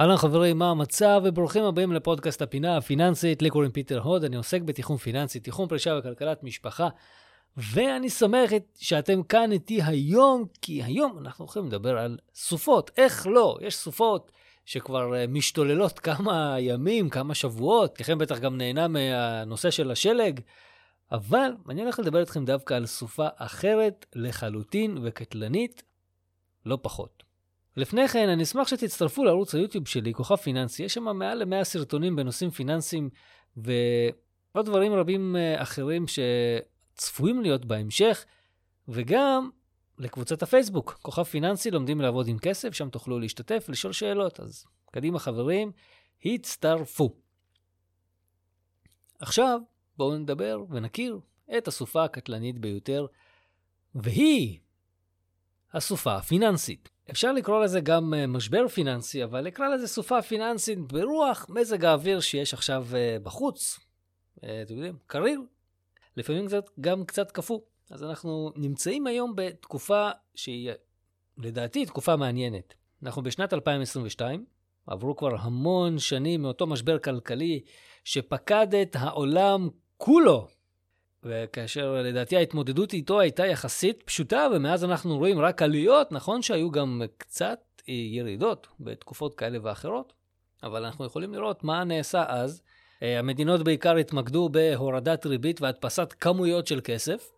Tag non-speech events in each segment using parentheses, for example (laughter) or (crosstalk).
אהלן חברים, מה המצב? וברוכים הבאים לפודקאסט הפינה הפיננסית. לי קוראים פיטר הוד, אני עוסק בתיחום פיננסי, תיחום פרישה וכלכלת משפחה. ואני שמח שאתם כאן איתי היום, כי היום אנחנו הולכים לדבר על סופות. איך לא? יש סופות שכבר אה, משתוללות כמה ימים, כמה שבועות. לכם בטח גם נהנה מהנושא של השלג. אבל אני הולך לדבר איתכם דווקא על סופה אחרת לחלוטין וקטלנית, לא פחות. לפני כן, אני אשמח שתצטרפו לערוץ היוטיוב שלי, כוכב פיננסי. יש שם מעל ל-100 סרטונים בנושאים פיננסיים ועוד דברים רבים אה, אחרים שצפויים להיות בהמשך, וגם לקבוצת הפייסבוק, כוכב פיננסי, לומדים לעבוד עם כסף, שם תוכלו להשתתף, לשאול שאלות. אז קדימה חברים, הצטרפו. עכשיו, בואו נדבר ונכיר את הסופה הקטלנית ביותר, והיא הסופה הפיננסית. אפשר לקרוא לזה גם אה, משבר פיננסי, אבל נקרא לזה סופה פיננסית ברוח מזג האוויר שיש עכשיו אה, בחוץ. אה, אתם יודעים, קריר. לפעמים קצת, גם קצת קפוא. אז אנחנו נמצאים היום בתקופה שהיא, לדעתי, תקופה מעניינת. אנחנו בשנת 2022, עברו כבר המון שנים מאותו משבר כלכלי שפקד את העולם כולו. וכאשר לדעתי ההתמודדות איתו הייתה יחסית פשוטה, ומאז אנחנו רואים רק עליות, נכון שהיו גם קצת ירידות בתקופות כאלה ואחרות, אבל אנחנו יכולים לראות מה נעשה אז. אה, המדינות בעיקר התמקדו בהורדת ריבית והדפסת כמויות של כסף.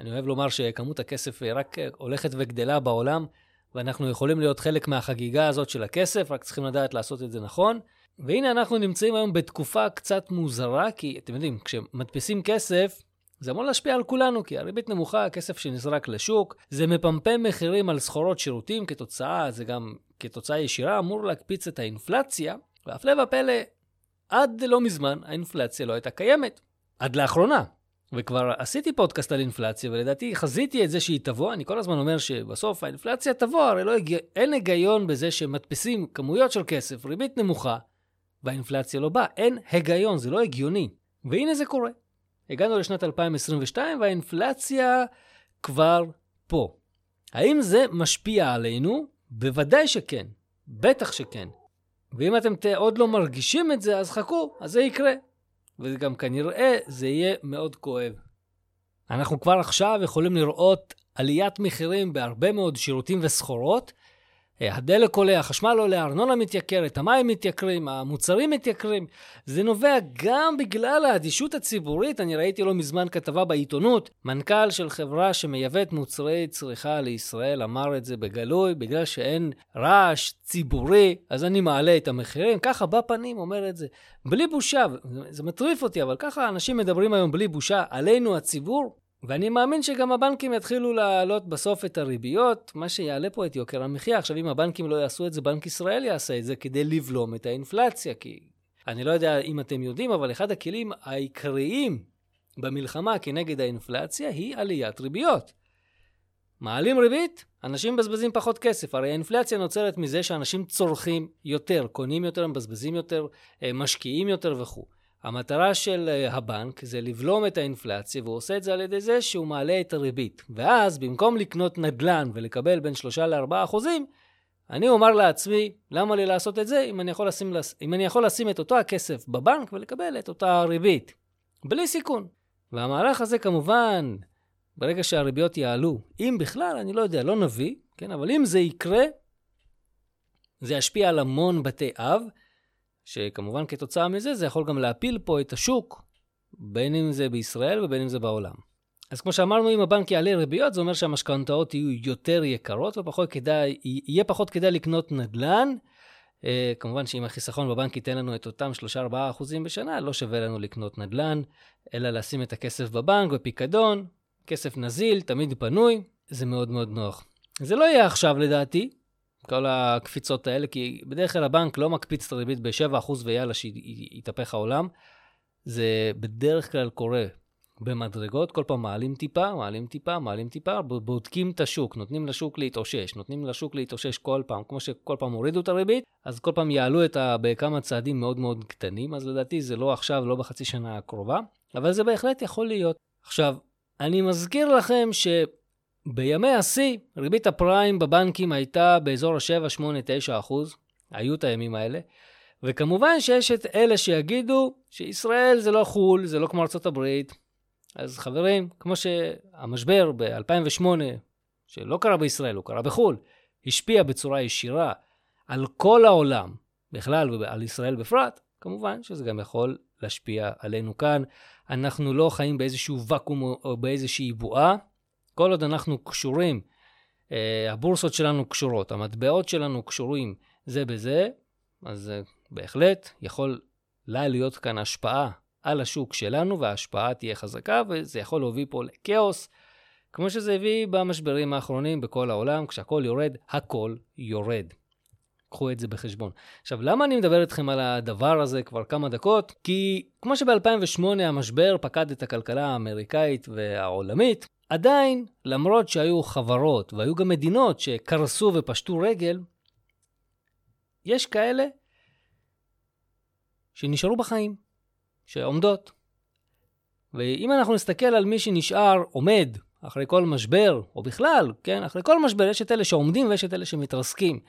אני אוהב לומר שכמות הכסף רק הולכת וגדלה בעולם, ואנחנו יכולים להיות חלק מהחגיגה הזאת של הכסף, רק צריכים לדעת לעשות את זה נכון. והנה אנחנו נמצאים היום בתקופה קצת מוזרה, כי אתם יודעים, כשמדפיסים כסף, זה אמור להשפיע על כולנו, כי הריבית נמוכה, הכסף שנזרק לשוק, זה מפמפם מחירים על סחורות שירותים, כתוצאה, זה גם כתוצאה ישירה אמור להקפיץ את האינפלציה, והפלא ופלא, עד לא מזמן האינפלציה לא הייתה קיימת. עד לאחרונה. וכבר עשיתי פודקאסט על אינפלציה, ולדעתי חזיתי את זה שהיא תבוא. אני כל הזמן אומר שבסוף האינפלציה תבוא, הרי לא הגיע, אין היגיון בזה שמדפיסים כמויות של כסף, ריבית נמוכה, והאינפלציה לא באה. אין היגיון, זה לא הגיוני. והנה זה קורה. הגענו לשנת 2022 והאינפלציה כבר פה. האם זה משפיע עלינו? בוודאי שכן. בטח שכן. ואם אתם עוד לא מרגישים את זה, אז חכו, אז זה יקרה. וגם כנראה זה יהיה מאוד כואב. אנחנו כבר עכשיו יכולים לראות עליית מחירים בהרבה מאוד שירותים וסחורות, הדלק עולה, החשמל עולה, הארנונה מתייקרת, המים מתייקרים, המוצרים מתייקרים. זה נובע גם בגלל האדישות הציבורית. אני ראיתי לא מזמן כתבה בעיתונות, מנכ"ל של חברה שמייבאת מוצרי צריכה לישראל אמר את זה בגלוי, בגלל שאין רעש ציבורי, אז אני מעלה את המחירים. ככה בפנים אומר את זה. בלי בושה, זה מטריף אותי, אבל ככה אנשים מדברים היום בלי בושה עלינו הציבור. ואני מאמין שגם הבנקים יתחילו להעלות בסוף את הריביות, מה שיעלה פה את יוקר המחיה. עכשיו, אם הבנקים לא יעשו את זה, בנק ישראל יעשה את זה כדי לבלום את האינפלציה, כי אני לא יודע אם אתם יודעים, אבל אחד הכלים העיקריים במלחמה כנגד האינפלציה היא עליית ריביות. מעלים ריבית, אנשים מבזבזים פחות כסף. הרי האינפלציה נוצרת מזה שאנשים צורכים יותר, קונים יותר, מבזבזים יותר, אה, משקיעים יותר וכו'. המטרה של אה, הבנק זה לבלום את האינפלציה, והוא עושה את זה על ידי זה שהוא מעלה את הריבית. ואז, במקום לקנות נדל"ן ולקבל בין 3 ל-4 אחוזים, אני אומר לעצמי, למה לי לעשות את זה אם אני, יכול לשים, אם אני יכול לשים את אותו הכסף בבנק ולקבל את אותה ריבית, בלי סיכון. והמהלך הזה כמובן, ברגע שהריביות יעלו, אם בכלל, אני לא יודע, לא נביא, כן, אבל אם זה יקרה, זה ישפיע על המון בתי אב, שכמובן כתוצאה מזה זה יכול גם להפיל פה את השוק, בין אם זה בישראל ובין אם זה בעולם. אז כמו שאמרנו, אם הבנק יעלה ריביות, זה אומר שהמשכנתאות יהיו יותר יקרות ופחות כדאי, יהיה פחות כדאי לקנות נדל"ן. Uh, כמובן שאם החיסכון בבנק ייתן לנו את אותם 3-4 אחוזים בשנה, לא שווה לנו לקנות נדל"ן, אלא לשים את הכסף בבנק, בפיקדון, כסף נזיל, תמיד פנוי, זה מאוד מאוד נוח. זה לא יהיה עכשיו לדעתי, כל הקפיצות האלה, כי בדרך כלל הבנק לא מקפיץ את הריבית ב-7% ויאללה, שיתהפך העולם. זה בדרך כלל קורה במדרגות, כל פעם מעלים טיפה, מעלים טיפה, מעלים טיפה, בודקים את השוק, נותנים לשוק להתאושש, נותנים לשוק להתאושש כל פעם, כמו שכל פעם הורידו את הריבית, אז כל פעם יעלו את ה... בכמה צעדים מאוד מאוד קטנים, אז לדעתי זה לא עכשיו, לא בחצי שנה הקרובה, אבל זה בהחלט יכול להיות. עכשיו, אני מזכיר לכם ש... בימי השיא, ריבית הפריים בבנקים הייתה באזור ה-7, 8, 9 אחוז. היו את הימים האלה. וכמובן שיש את אלה שיגידו שישראל זה לא חו"ל, זה לא כמו הברית. אז חברים, כמו שהמשבר ב-2008, שלא קרה בישראל, הוא קרה בחו"ל, השפיע בצורה ישירה על כל העולם בכלל ועל ישראל בפרט, כמובן שזה גם יכול להשפיע עלינו כאן. אנחנו לא חיים באיזשהו ואקום או באיזושהי בועה. כל עוד אנחנו קשורים, אה, הבורסות שלנו קשורות, המטבעות שלנו קשורים זה בזה, אז בהחלט יכול לה להיות כאן השפעה על השוק שלנו, וההשפעה תהיה חזקה, וזה יכול להוביל פה לכאוס, כמו שזה הביא במשברים האחרונים בכל העולם, כשהכול יורד, הכל יורד. קחו את זה בחשבון. עכשיו, למה אני מדבר איתכם על הדבר הזה כבר כמה דקות? כי כמו שב-2008 המשבר פקד את הכלכלה האמריקאית והעולמית, עדיין, למרות שהיו חברות והיו גם מדינות שקרסו ופשטו רגל, יש כאלה שנשארו בחיים, שעומדות. ואם אנחנו נסתכל על מי שנשאר עומד אחרי כל משבר, או בכלל, כן, אחרי כל משבר יש את אלה שעומדים ויש את אלה שמתרסקים.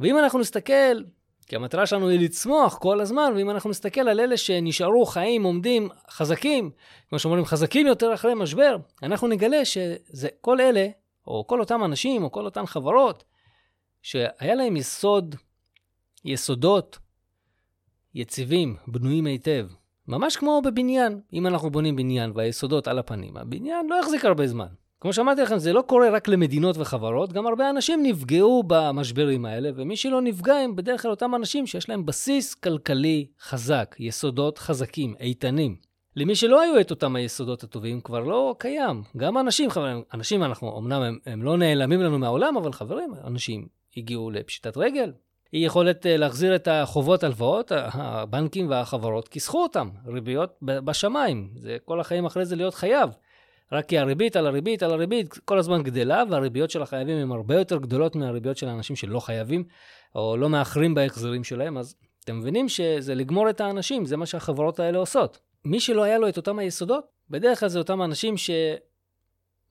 ואם אנחנו נסתכל, כי המטרה שלנו היא לצמוח כל הזמן, ואם אנחנו נסתכל על אלה שנשארו חיים, עומדים, חזקים, כמו שאומרים, חזקים יותר אחרי משבר, אנחנו נגלה שזה כל אלה, או כל אותם אנשים, או כל אותן חברות, שהיה להם יסוד, יסודות יציבים, בנויים היטב. ממש כמו בבניין. אם אנחנו בונים בניין והיסודות על הפנים, הבניין לא יחזיק הרבה זמן. כמו שאמרתי לכם, זה לא קורה רק למדינות וחברות, גם הרבה אנשים נפגעו במשברים האלה, ומי שלא נפגע הם בדרך כלל אותם אנשים שיש להם בסיס כלכלי חזק, יסודות חזקים, איתנים. למי שלא היו את אותם היסודות הטובים, כבר לא קיים. גם אנשים, חברים, אנשים אנחנו, אמנם הם, הם לא נעלמים לנו מהעולם, אבל חברים, אנשים הגיעו לפשיטת רגל, אי יכולת אה, להחזיר את החובות הלוואות, הבנקים והחברות כיסחו אותם, ריביות בשמיים. זה כל החיים אחרי זה להיות חייב. רק כי הריבית על הריבית על הריבית כל הזמן גדלה, והריביות של החייבים הן הרבה יותר גדולות מהריביות של האנשים שלא חייבים, או לא מאחרים בהחזרים שלהם, אז אתם מבינים שזה לגמור את האנשים, זה מה שהחברות האלה עושות. מי שלא היה לו את אותם היסודות, בדרך כלל זה אותם אנשים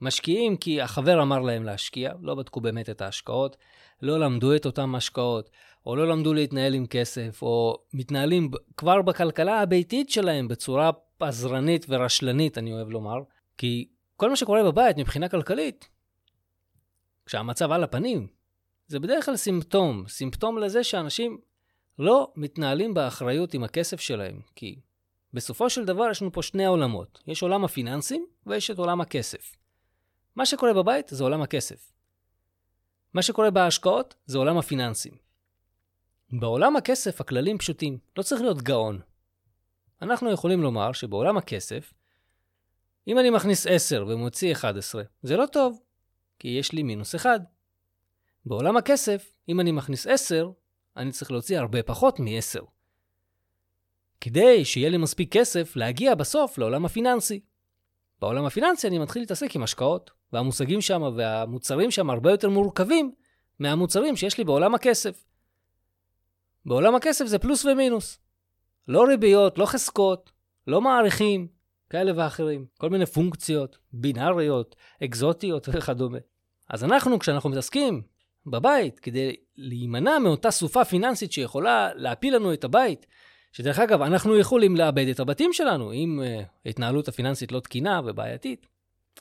שמשקיעים כי החבר אמר להם להשקיע, לא בדקו באמת את ההשקעות, לא למדו את אותם השקעות, או לא למדו להתנהל עם כסף, או מתנהלים כבר בכלכלה הביתית שלהם בצורה פזרנית ורשלנית, אני אוהב לומר. כי כל מה שקורה בבית מבחינה כלכלית, כשהמצב על הפנים, זה בדרך כלל סימפטום, סימפטום לזה שאנשים לא מתנהלים באחריות עם הכסף שלהם, כי בסופו של דבר יש לנו פה שני עולמות. יש עולם הפיננסים ויש את עולם הכסף. מה שקורה בבית זה עולם הכסף. מה שקורה בהשקעות זה עולם הפיננסים. בעולם הכסף הכללים פשוטים, לא צריך להיות גאון. אנחנו יכולים לומר שבעולם הכסף, אם אני מכניס 10 ומוציא 11, זה לא טוב, כי יש לי מינוס 1. בעולם הכסף, אם אני מכניס 10, אני צריך להוציא הרבה פחות מ-10. כדי שיהיה לי מספיק כסף להגיע בסוף לעולם הפיננסי. בעולם הפיננסי אני מתחיל להתעסק עם השקעות, והמושגים שם והמוצרים שם הרבה יותר מורכבים מהמוצרים שיש לי בעולם הכסף. בעולם הכסף זה פלוס ומינוס. לא ריביות, לא חזקות, לא מעריכים, כאלה ואחרים. כל מיני פונקציות, בינאריות, אקזוטיות (laughs) וכדומה. אז אנחנו, כשאנחנו מתעסקים בבית, כדי להימנע מאותה סופה פיננסית שיכולה להפיל לנו את הבית, שדרך אגב, אנחנו יכולים לאבד את הבתים שלנו אם uh, ההתנהלות הפיננסית לא תקינה ובעייתית.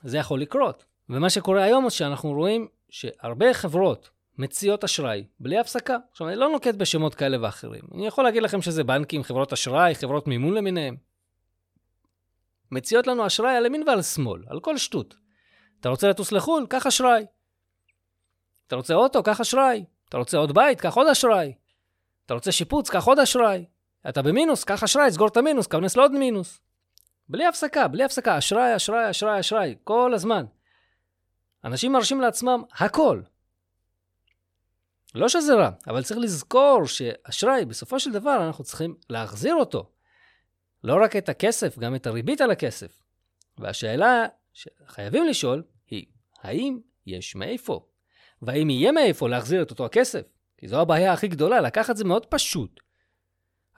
זה יכול לקרות. ומה שקורה היום זה שאנחנו רואים שהרבה חברות מציעות אשראי בלי הפסקה. עכשיו, אני לא נוקט בשמות כאלה ואחרים. אני יכול להגיד לכם שזה בנקים, חברות אשראי, חברות מימון למיניהם. מציעות לנו אשראי על ימין ועל שמאל, על כל שטות. אתה רוצה לטוס לחו"ל? קח אשראי. אתה רוצה אוטו? קח אשראי. אתה רוצה עוד בית? קח עוד אשראי. אתה רוצה שיפוץ? קח עוד אשראי. אתה במינוס? קח אשראי, סגור את המינוס, כנס לעוד מינוס. בלי הפסקה, בלי הפסקה, אשראי, אשראי, אשראי, אשראי, כל הזמן. אנשים מרשים לעצמם הכל. לא שזה רע, אבל צריך לזכור שאשראי, בסופו של דבר אנחנו צריכים להחזיר אותו. לא רק את הכסף, גם את הריבית על הכסף. והשאלה שחייבים לשאול היא, האם יש מאיפה? והאם יהיה מאיפה להחזיר את אותו הכסף? כי זו הבעיה הכי גדולה, לקחת זה מאוד פשוט.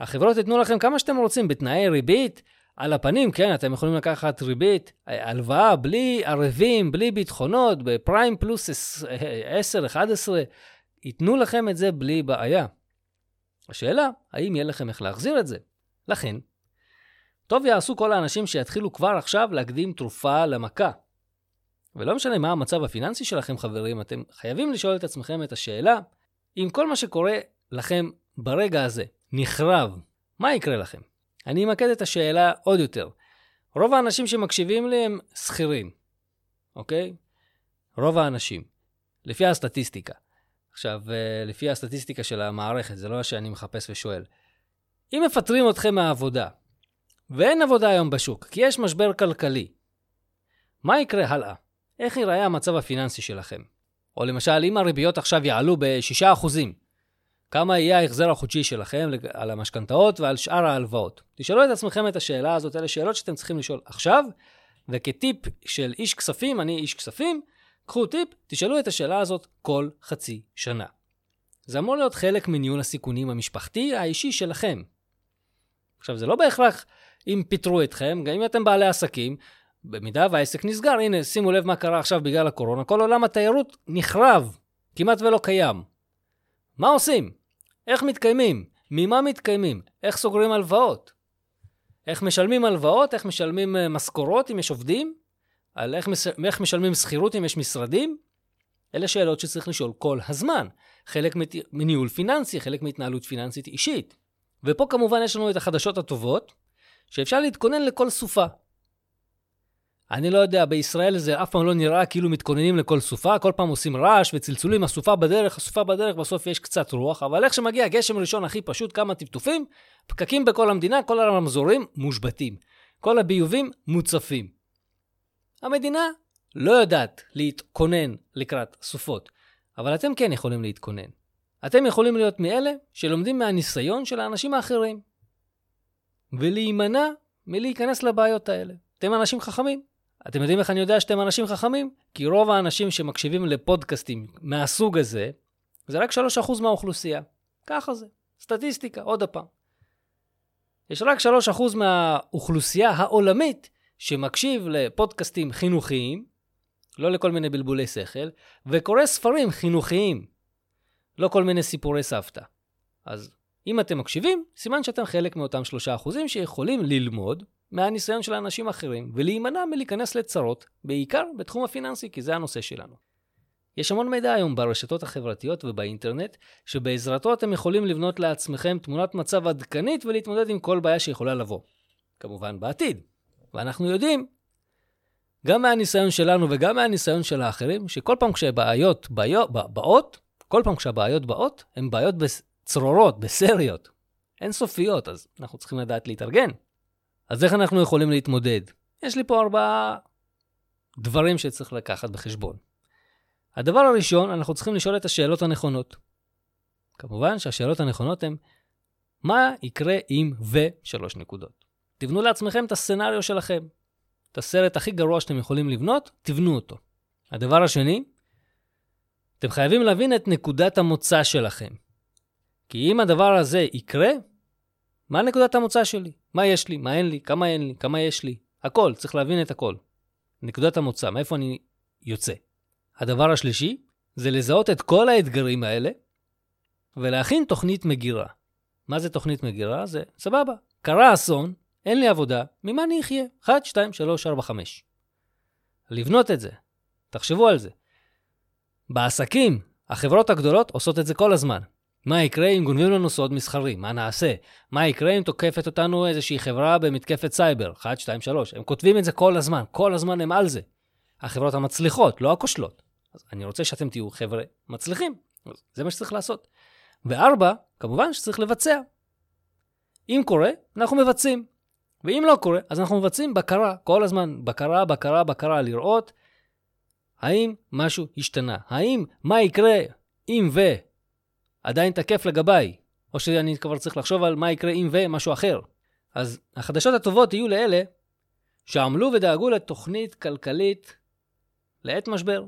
החברות ייתנו לכם כמה שאתם רוצים בתנאי ריבית על הפנים, כן, אתם יכולים לקחת ריבית, הלוואה בלי ערבים, בלי ביטחונות, בפריים פלוס 10, 11, ייתנו לכם את זה בלי בעיה. השאלה, האם יהיה לכם איך להחזיר את זה? לכן, טוב יעשו כל האנשים שיתחילו כבר עכשיו להקדים תרופה למכה. ולא משנה מה המצב הפיננסי שלכם, חברים, אתם חייבים לשאול את עצמכם את השאלה, אם כל מה שקורה לכם ברגע הזה נחרב, מה יקרה לכם? אני אמקד את השאלה עוד יותר. רוב האנשים שמקשיבים לי הם שכירים, אוקיי? רוב האנשים, לפי הסטטיסטיקה. עכשיו, אה, לפי הסטטיסטיקה של המערכת, זה לא שאני מחפש ושואל. אם מפטרים אתכם מהעבודה, ואין עבודה היום בשוק, כי יש משבר כלכלי, מה יקרה הלאה? איך ייראה המצב הפיננסי שלכם? או למשל, אם הריביות עכשיו יעלו ב-6%, כמה יהיה ההחזר החודשי שלכם על המשכנתאות ועל שאר ההלוואות? תשאלו את עצמכם את השאלה הזאת, אלה שאלות שאתם צריכים לשאול עכשיו, וכטיפ של איש כספים, אני איש כספים, קחו טיפ, תשאלו את השאלה הזאת כל חצי שנה. זה אמור להיות חלק מניהול הסיכונים המשפחתי האישי שלכם. עכשיו, זה לא בהכרח אם פיטרו אתכם, גם אם אתם בעלי עסקים, במידה והעסק נסגר, הנה, שימו לב מה קרה עכשיו בגלל הקורונה, כל עולם התיירות נחרב, כמעט ולא קיים. מה עושים? איך מתקיימים? ממה מתקיימים? איך סוגרים הלוואות? איך משלמים הלוואות? איך משלמים אה, משכורות אם יש עובדים? על איך, מש... איך משלמים שכירות אם יש משרדים? אלה שאלות שצריך לשאול כל הזמן. חלק מניהול פיננסי, חלק מהתנהלות פיננסית אישית. ופה כמובן יש לנו את החדשות הטובות, שאפשר להתכונן לכל סופה. אני לא יודע, בישראל זה אף פעם לא נראה כאילו מתכוננים לכל סופה, כל פעם עושים רעש וצלצולים, הסופה בדרך, הסופה בדרך, בסוף יש קצת רוח, אבל איך שמגיע גשם ראשון הכי פשוט, כמה טפטופים, פקקים בכל המדינה, כל הרמזורים מושבתים. כל הביובים מוצפים. המדינה לא יודעת להתכונן לקראת סופות, אבל אתם כן יכולים להתכונן. אתם יכולים להיות מאלה שלומדים מהניסיון של האנשים האחרים, ולהימנע מלהיכנס לבעיות האלה. אתם אנשים חכמים. אתם יודעים איך אני יודע שאתם אנשים חכמים? כי רוב האנשים שמקשיבים לפודקאסטים מהסוג הזה, זה רק 3% מהאוכלוסייה. ככה זה. סטטיסטיקה, עוד הפעם. יש רק 3% מהאוכלוסייה העולמית שמקשיב לפודקאסטים חינוכיים, לא לכל מיני בלבולי שכל, וקורא ספרים חינוכיים, לא כל מיני סיפורי סבתא. אז אם אתם מקשיבים, סימן שאתם חלק מאותם 3% שיכולים ללמוד מהניסיון של אנשים אחרים ולהימנע מלהיכנס לצרות, בעיקר בתחום הפיננסי, כי זה הנושא שלנו. יש המון מידע היום ברשתות החברתיות ובאינטרנט, שבעזרתו אתם יכולים לבנות לעצמכם תמונת מצב עדכנית ולהתמודד עם כל בעיה שיכולה לבוא. כמובן בעתיד. ואנחנו יודעים, גם מהניסיון שלנו וגם מהניסיון של האחרים, שכל פעם כשבעיות באות, כל פעם כשהבעיות באות, הן בעיות בצרורות, בסריות, אינסופיות, אז אנחנו צריכים לדעת להתארגן. אז איך אנחנו יכולים להתמודד? יש לי פה ארבעה דברים שצריך לקחת בחשבון. הדבר הראשון, אנחנו צריכים לשאול את השאלות הנכונות. כמובן שהשאלות הנכונות הן, מה יקרה אם ו-שלוש נקודות. תבנו לעצמכם את הסצנריו שלכם. את הסרט הכי גרוע שאתם יכולים לבנות, תבנו אותו. הדבר השני, אתם חייבים להבין את נקודת המוצא שלכם. כי אם הדבר הזה יקרה, מה נקודת המוצא שלי? מה יש לי? מה אין לי? כמה אין לי? כמה יש לי? הכל, צריך להבין את הכל. נקודת המוצא, מאיפה אני יוצא. הדבר השלישי, זה לזהות את כל האתגרים האלה ולהכין תוכנית מגירה. מה זה תוכנית מגירה? זה סבבה. קרה אסון, אין לי עבודה, ממה אני אחיה? 1, 2, 3, 4, 5. לבנות את זה. תחשבו על זה. בעסקים, החברות הגדולות עושות את זה כל הזמן. מה יקרה אם גונבים לנו סוד מסחרי? מה נעשה? מה יקרה אם תוקפת אותנו איזושהי חברה במתקפת סייבר? 1, 2, 3. הם כותבים את זה כל הזמן, כל הזמן הם על זה. החברות המצליחות, לא הכושלות. אז אני רוצה שאתם תהיו חבר'ה מצליחים. זה מה שצריך לעשות. וארבע, כמובן שצריך לבצע. אם קורה, אנחנו מבצעים. ואם לא קורה, אז אנחנו מבצעים בקרה, כל הזמן, בקרה, בקרה, בקרה, לראות האם משהו השתנה. האם, מה יקרה אם ו... עדיין תקף לגביי, או שאני כבר צריך לחשוב על מה יקרה אם ומשהו אחר. אז החדשות הטובות יהיו לאלה שעמלו ודאגו לתוכנית כלכלית לעת משבר.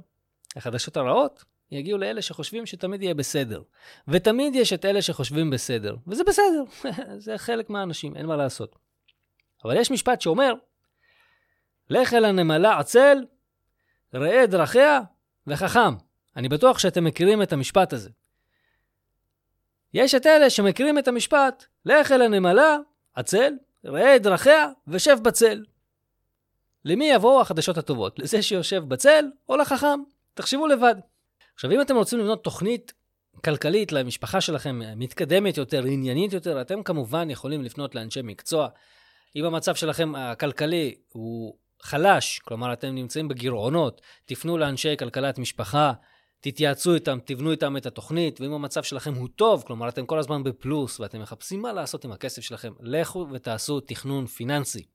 החדשות הרעות יגיעו לאלה שחושבים שתמיד יהיה בסדר. ותמיד יש את אלה שחושבים בסדר, וזה בסדר, (laughs) זה חלק מהאנשים, אין מה לעשות. אבל יש משפט שאומר, לך אל הנמלה עצל, ראה דרכיה וחכם. אני בטוח שאתם מכירים את המשפט הזה. יש את אלה שמכירים את המשפט, לך אל הנמלה, עצל, ראה את דרכיה ושב בצל. למי יבואו החדשות הטובות? לזה שיושב בצל או לחכם? תחשבו לבד. עכשיו, אם אתם רוצים לבנות תוכנית כלכלית למשפחה שלכם, מתקדמת יותר, עניינית יותר, אתם כמובן יכולים לפנות לאנשי מקצוע. אם המצב שלכם הכלכלי הוא חלש, כלומר אתם נמצאים בגירעונות, תפנו לאנשי כלכלת משפחה, תתייעצו איתם, תבנו איתם את התוכנית, ואם המצב שלכם הוא טוב, כלומר אתם כל הזמן בפלוס ואתם מחפשים מה לעשות עם הכסף שלכם, לכו ותעשו תכנון פיננסי.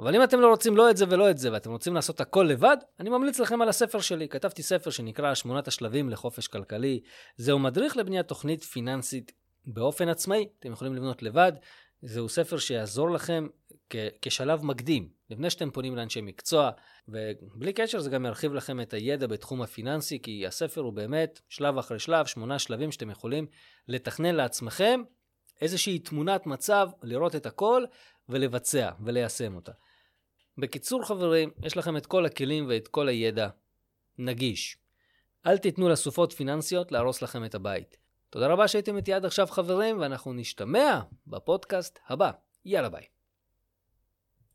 אבל אם אתם לא רוצים לא את זה ולא את זה, ואתם רוצים לעשות הכל לבד, אני ממליץ לכם על הספר שלי. כתבתי ספר שנקרא שמונת השלבים לחופש כלכלי. זהו מדריך לבניית תוכנית פיננסית באופן עצמאי, אתם יכולים לבנות לבד. זהו ספר שיעזור לכם כ- כשלב מקדים, לפני שאתם פונים לאנשי מקצוע, ובלי קשר זה גם ירחיב לכם את הידע בתחום הפיננסי, כי הספר הוא באמת שלב אחרי שלב, שמונה שלבים שאתם יכולים לתכנן לעצמכם איזושהי תמונת מצב, לראות את הכל ולבצע וליישם אותה. בקיצור חברים, יש לכם את כל הכלים ואת כל הידע נגיש. אל תיתנו לסופות פיננסיות להרוס לכם את הבית. תודה רבה שהייתם איתי עד עכשיו חברים, ואנחנו נשתמע בפודקאסט הבא. יאללה ביי.